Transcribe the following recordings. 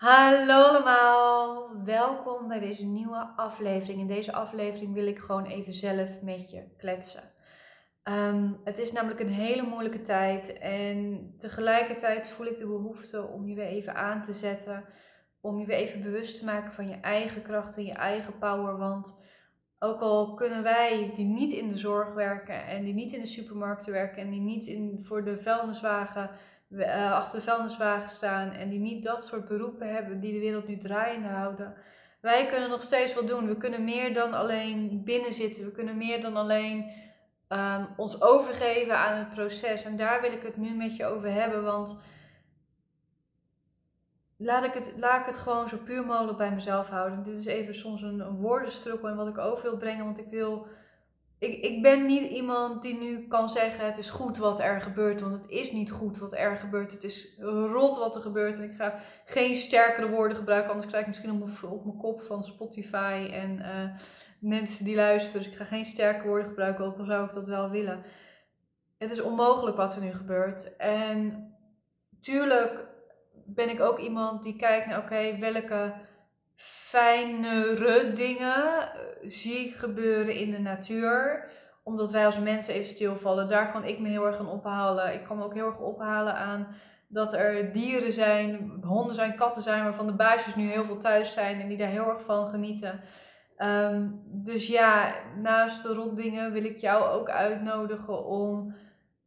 Hallo allemaal, welkom bij deze nieuwe aflevering. In deze aflevering wil ik gewoon even zelf met je kletsen. Ehm, het is namelijk een hele moeilijke tijd en tegelijkertijd voel ik de behoefte om je weer even aan te zetten. Om je weer even bewust te maken van je eigen kracht en je eigen power. Want ook al kunnen wij die niet in de zorg werken en die niet in de supermarkten werken en die niet in, voor de vuilniswagen uh, achter de vuilniswagen staan en die niet dat soort beroepen hebben die de wereld nu draaiende houden. Wij kunnen nog steeds wat doen. We kunnen meer dan alleen binnenzitten. We kunnen meer dan alleen um, ons overgeven aan het proces. En daar wil ik het nu met je over hebben. Want laat ik het, laat ik het gewoon zo puur mogelijk bij mezelf houden. Dit is even soms een, een woordenstrukkel en wat ik over wil brengen. Want ik wil ik, ik ben niet iemand die nu kan zeggen: het is goed wat er gebeurt. Want het is niet goed wat er gebeurt. Het is rot wat er gebeurt. En ik ga geen sterkere woorden gebruiken, anders krijg ik misschien op mijn, op mijn kop van Spotify en uh, mensen die luisteren. Dus ik ga geen sterke woorden gebruiken, ook al zou ik dat wel willen. Het is onmogelijk wat er nu gebeurt. En tuurlijk ben ik ook iemand die kijkt naar: oké, welke fijnere dingen eh, zie ik gebeuren in de natuur. Omdat wij als mensen even stilvallen. Daar kan ik me heel erg aan ophalen. Ik kan me ook heel erg ophalen aan dat er dieren zijn, honden zijn, katten zijn, waarvan de baasjes nu heel veel thuis zijn en die daar heel erg van genieten. Ehm, dus ja, naast de rotdingen wil ik jou ook uitnodigen om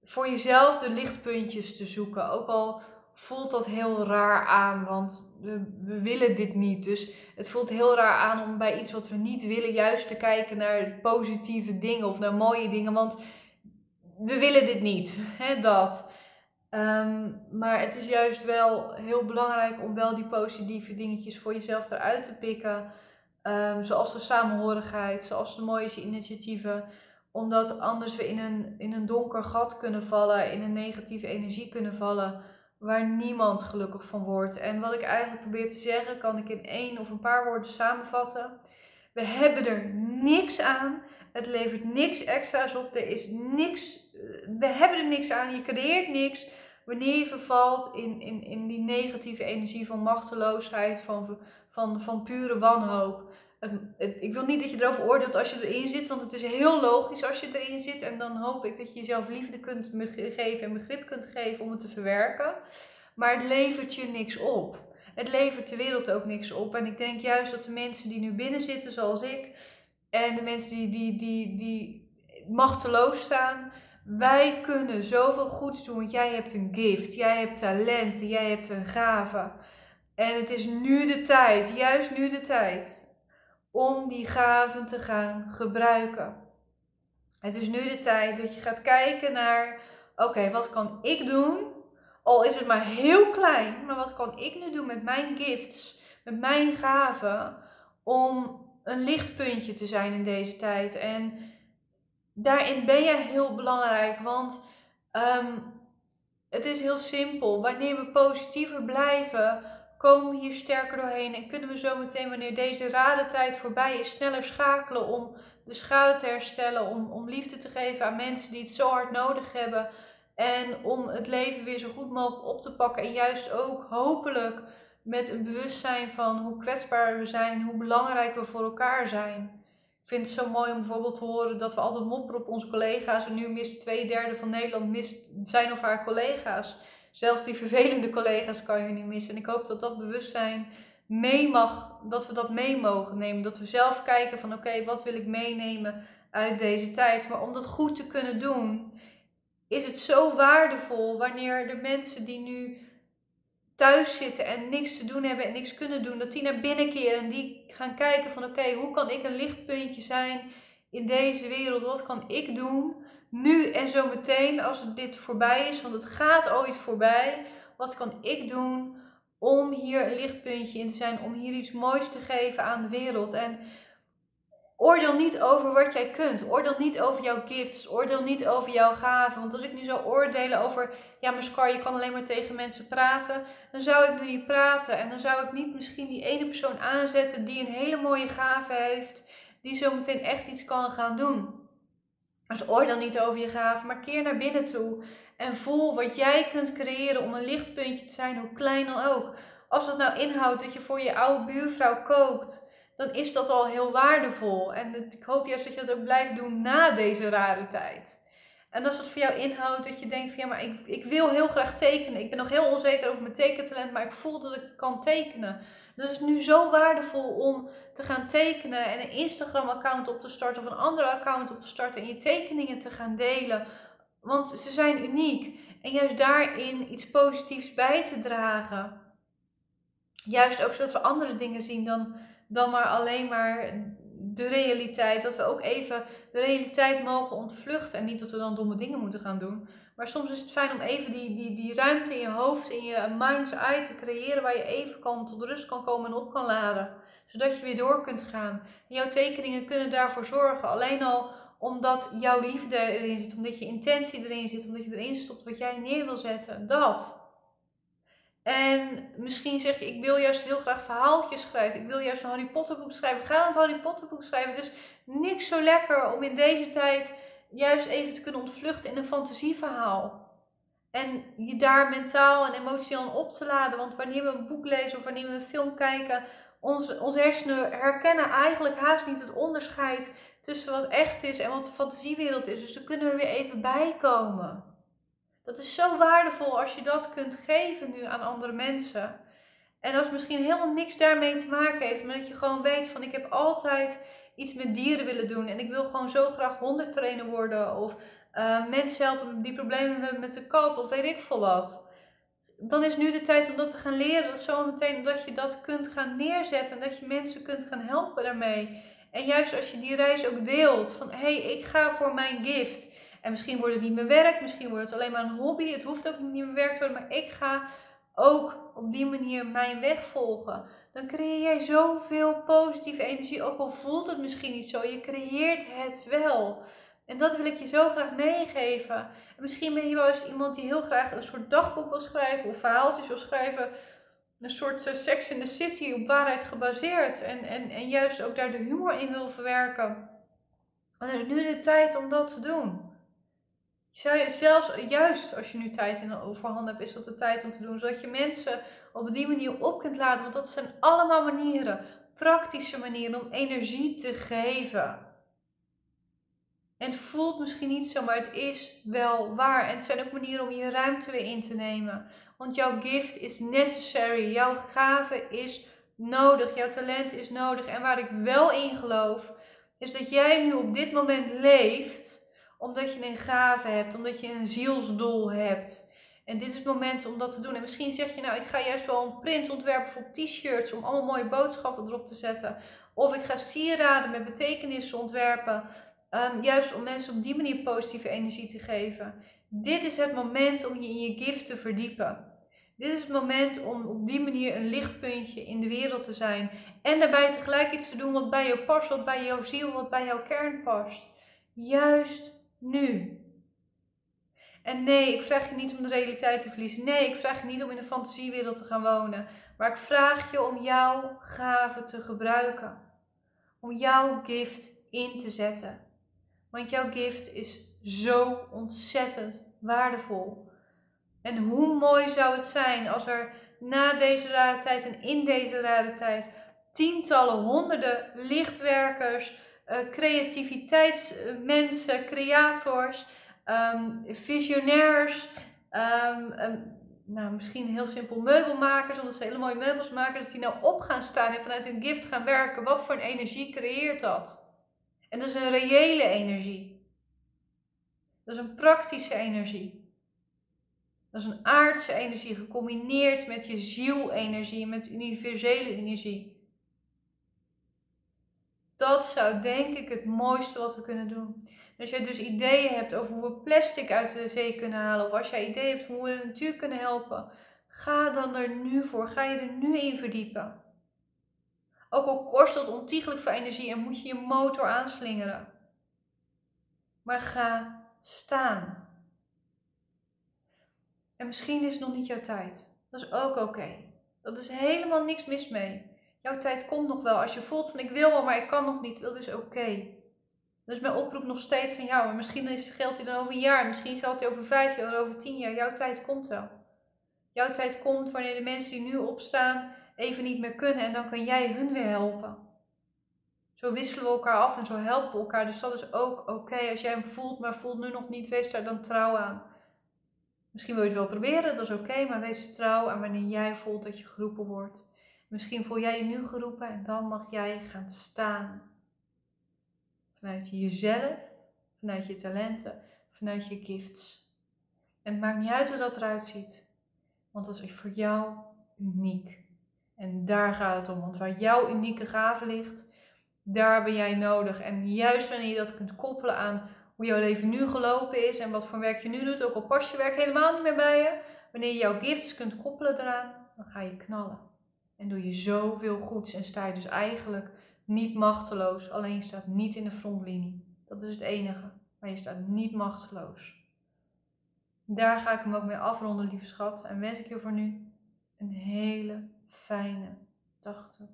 voor jezelf de lichtpuntjes te zoeken. Ook al voelt dat heel raar aan, want we, we, willen dit niet. Dus het voelt heel raar aan om bij iets wat we niet willen, juist te kijken naar positieve dingen of naar mooie dingen, want we willen dit niet. Hè, dat. Ehm, maar het is juist wel heel belangrijk om wel die positieve dingetjes voor jezelf eruit te pikken. Um, zoals de samenhorigheid, zoals de mooie initiatieven. Omdat anders we in een, in een donker gat kunnen vallen, in een negatieve energie kunnen vallen waar niemand gelukkig van wordt. En wat ik eigenlijk probeer te zeggen, kan ik in één of een paar woorden samenvatten. We hebben er niks aan. Het levert niks extra's op. Er is niks. We hebben er niks aan. Je creëert niks. Wanneer je vervalt in, in, in die negatieve energie van machteloosheid, van, van, van pure wanhoop. Ik wil niet dat je erover oordeelt als je erin zit, want het is heel logisch als je erin zit. En dan hoop ik dat je jezelf liefde kunt geven en begrip kunt geven om het te verwerken. Maar het levert je niks op. Het levert de wereld ook niks op. En ik denk juist dat de mensen die nu binnen zitten, zoals ik, en de mensen die, die, die, die machteloos staan, wij kunnen zoveel goeds doen. Want jij hebt een gift, jij hebt talenten, jij hebt een gave. En het is nu de tijd, juist nu de tijd, om die gaven te gaan gebruiken. Het is nu de tijd dat je gaat kijken naar: oké, wat kan ik doen al is het maar heel klein, maar wat kan ik nu doen met mijn gifts, met mijn gaven, om een lichtpuntje te zijn in deze tijd? En daarin ben je heel belangrijk, want um, het is heel simpel. Wanneer we positiever blijven, komen we hier sterker doorheen en kunnen we zometeen, wanneer deze rare tijd voorbij is, sneller schakelen om de schade te herstellen, om, om liefde te geven aan mensen die het zo hard nodig hebben. En om het leven weer zo goed mogelijk op te pakken. En juist ook hopelijk met een bewustzijn van hoe kwetsbaar we zijn en hoe belangrijk we voor elkaar zijn. Ik vind het zo mooi om bijvoorbeeld te horen dat we altijd mopperen op onze collega's. En nu mist twee derde van Nederland mist zijn of haar collega's. Zelfs die vervelende collega's kan je niet missen. En ik hoop dat dat bewustzijn mee mag, dat we dat mee mogen nemen. Dat we zelf kijken van oké, wat wil ik meenemen uit deze tijd. Maar om dat goed te kunnen doen, is het zo waardevol wanneer de mensen die nu thuis zitten en niks te doen hebben en niks kunnen doen, dat die naar binnen keren en die gaan kijken van oké, hoe kan ik een lichtpuntje zijn in deze wereld? Wat kan ik doen nu en zo meteen als dit voorbij is? Want het gaat ooit voorbij. Wat kan ik doen om hier een lichtpuntje in te zijn, om hier iets moois te geven aan de wereld? En Oordeel niet over wat jij kunt. Oordeel niet over jouw gifts. Oordeel niet over jouw gaven. Want als ik nu zou oordelen over, ja, maar Scar, je kan alleen maar tegen mensen praten. Dan zou ik nu niet praten. En dan zou ik niet misschien die ene persoon aanzetten die een hele mooie gave heeft. Die zo meteen echt iets kan gaan doen. Dus oordeel niet over je gaven, maar keer naar binnen toe. En voel wat jij kunt creëren om een lichtpuntje te zijn, hoe klein dan ook. Als dat nou inhoudt dat je voor je oude buurvrouw kookt, dan is dat al heel waardevol. En ik hoop juist dat je dat ook blijft doen na deze rare tijd. En als het voor jou inhoudt dat je denkt van ja, maar ik, ik wil heel graag tekenen. Ik ben nog heel onzeker over mijn tekentalent, maar ik voel dat ik kan tekenen. Het is nu zo waardevol om te gaan tekenen en een Instagram-account op te starten of een andere account op te starten en je tekeningen te gaan delen. Want ze zijn uniek. En juist daarin iets positiefs bij te dragen. Juist ook zodat we andere dingen zien dan, dan maar alleen maar de realiteit. Dat we ook even de realiteit mogen ontvluchten. En niet dat we dan domme dingen moeten gaan doen. Maar soms is het fijn om even die, die, die ruimte in je hoofd, in je mind's eye te creëren. Waar je even kan, tot rust kan komen en op kan laden. Zodat je weer door kunt gaan. En jouw tekeningen kunnen daarvoor zorgen. Alleen al omdat jouw liefde erin zit. Omdat je intentie erin zit. Omdat je erin stopt wat jij neer wil zetten. Dat. En misschien zeg je, ik wil juist heel graag verhaaltjes schrijven. Ik wil juist een Harry Potter boek schrijven. Ga dan het Harry Potter boek schrijven. Is niks zo lekker om in deze tijd juist even te kunnen ontvluchten in een fantasieverhaal. En je daar mentaal en emotioneel op te laden. Want wanneer we een boek lezen of wanneer we een film kijken, onze, onze hersenen herkennen eigenlijk haast niet het onderscheid tussen wat echt is en wat de fantasiewereld is. Dus daar kunnen we weer even bijkomen. Dat is zo waardevol als je dat kunt geven nu aan andere mensen. En als misschien helemaal niks daarmee te maken heeft, maar dat je gewoon weet van ik heb altijd iets met dieren willen doen en ik wil gewoon zo graag hondentrainer worden of uh, mensen helpen die problemen hebben met de kat of weet ik veel wat. Dan is nu de tijd om dat te gaan leren. Dat zo meteen dat je dat kunt gaan neerzetten en dat je mensen kunt gaan helpen daarmee. En juist als je die reis ook deelt van hé, hey, ik ga voor mijn gift. En misschien wordt het niet meer werk, misschien wordt het alleen maar een hobby. Het hoeft ook niet meer werk te worden, maar ik ga ook op die manier mijn weg volgen. Dan creëer jij zoveel positieve energie, ook al voelt het misschien niet zo. Je creëert het wel. En dat wil ik je zo graag meegeven. En misschien ben je wel eens iemand die heel graag een soort dagboek wil schrijven of verhaaltjes wil schrijven. Een soort uh, Sex in the City op waarheid gebaseerd. En, en, en juist ook daar de humor in wil verwerken. En het is nu de tijd om dat te doen. Zelfs juist als je nu tijd in overhand hebt, is dat de tijd om te doen. Zodat je mensen op die manier op kunt laden. Want dat zijn allemaal manieren, praktische manieren om energie te geven. En het voelt misschien niet zo, maar het is wel waar. En het zijn ook manieren om je ruimte weer in te nemen. Want jouw gift is necessary. Jouw gave is nodig. Jouw talent is nodig. En waar ik wel in geloof, is dat jij nu op dit moment leeft omdat je een gave hebt, omdat je een zielsdoel hebt. En dit is het moment om dat te doen. En misschien zeg je nou, ik ga juist wel een print ontwerpen voor t-shirts om allemaal mooie boodschappen erop te zetten. Of ik ga sieraden met betekenissen ontwerpen. Um, juist om mensen op die manier positieve energie te geven. Dit is het moment om je in je gift te verdiepen. Dit is het moment om op die manier een lichtpuntje in de wereld te zijn. En daarbij tegelijk iets te doen wat bij jou past, wat bij jouw ziel, wat bij jouw kern past. Juist nu. En nee, ik vraag je niet om de realiteit te verliezen. Nee, ik vraag je niet om in een fantasiewereld te gaan wonen. Maar ik vraag je om jouw gave te gebruiken. Om jouw gift in te zetten. Want jouw gift is zo ontzettend waardevol. En hoe mooi zou het zijn als er na deze rare tijd en in deze rare tijd tientallen, honderden lichtwerkers, creativiteitsmensen, creators, um, visionairs, um, nou, misschien heel simpel meubelmakers, omdat ze hele mooie meubels maken, dat die nou op gaan staan en vanuit hun gift gaan werken. Wat voor een energie creëert dat? En dat is een reële energie. Dat is een praktische energie. Dat is een aardse energie gecombineerd met je zielenergie, met universele energie. Dat zou denk ik het mooiste wat we kunnen doen. Als jij dus ideeën hebt over hoe we plastic uit de zee kunnen halen, of als jij ideeën hebt van hoe we de natuur kunnen helpen, ga dan er nu voor. Ga je er nu in verdiepen. Ook al kost dat ontiegelijk veel energie en moet je je motor aanslingeren. Maar ga staan. En misschien is het nog niet jouw tijd. Dat is ook oké. Dat is helemaal niks mis mee. Jouw tijd komt nog wel. Als je voelt van ik wil wel, maar ik kan nog niet, dat is oké. Dus mijn oproep nog steeds van jou. Maar misschien is, geldt die dan over een jaar, misschien geldt die over vijf jaar, over tien jaar. Jouw tijd komt wel. Jouw tijd komt wanneer de mensen die nu opstaan even niet meer kunnen en dan kan jij hun weer helpen. Zo wisselen we elkaar af en zo helpen we elkaar. Dus dat is ook oké. Als jij hem voelt, maar voelt nu nog niet, wees daar dan trouw aan. Misschien wil je het wel proberen, dat is oké, maar wees trouw aan wanneer jij voelt dat je geroepen wordt. Misschien voel jij je nu geroepen en dan mag jij gaan staan. Vanuit jezelf, vanuit je talenten, vanuit je gifts. En het maakt niet uit hoe dat eruit ziet, want dat is voor jou uniek. En daar gaat het om, want waar jouw unieke gave ligt, daar ben jij nodig. En juist wanneer je dat kunt koppelen aan hoe jouw leven nu gelopen is en wat voor werk je nu doet, ook al pas je werk helemaal niet meer bij je, wanneer je jouw gifts kunt koppelen eraan, dan ga je knallen. En doe je zoveel goeds en sta je dus eigenlijk niet machteloos, alleen je staat niet in de frontlinie. Dat is het enige, maar je staat niet machteloos. Daar ga ik hem ook mee afronden, lieve schat. En wens ik je voor nu een hele fijne dag toe.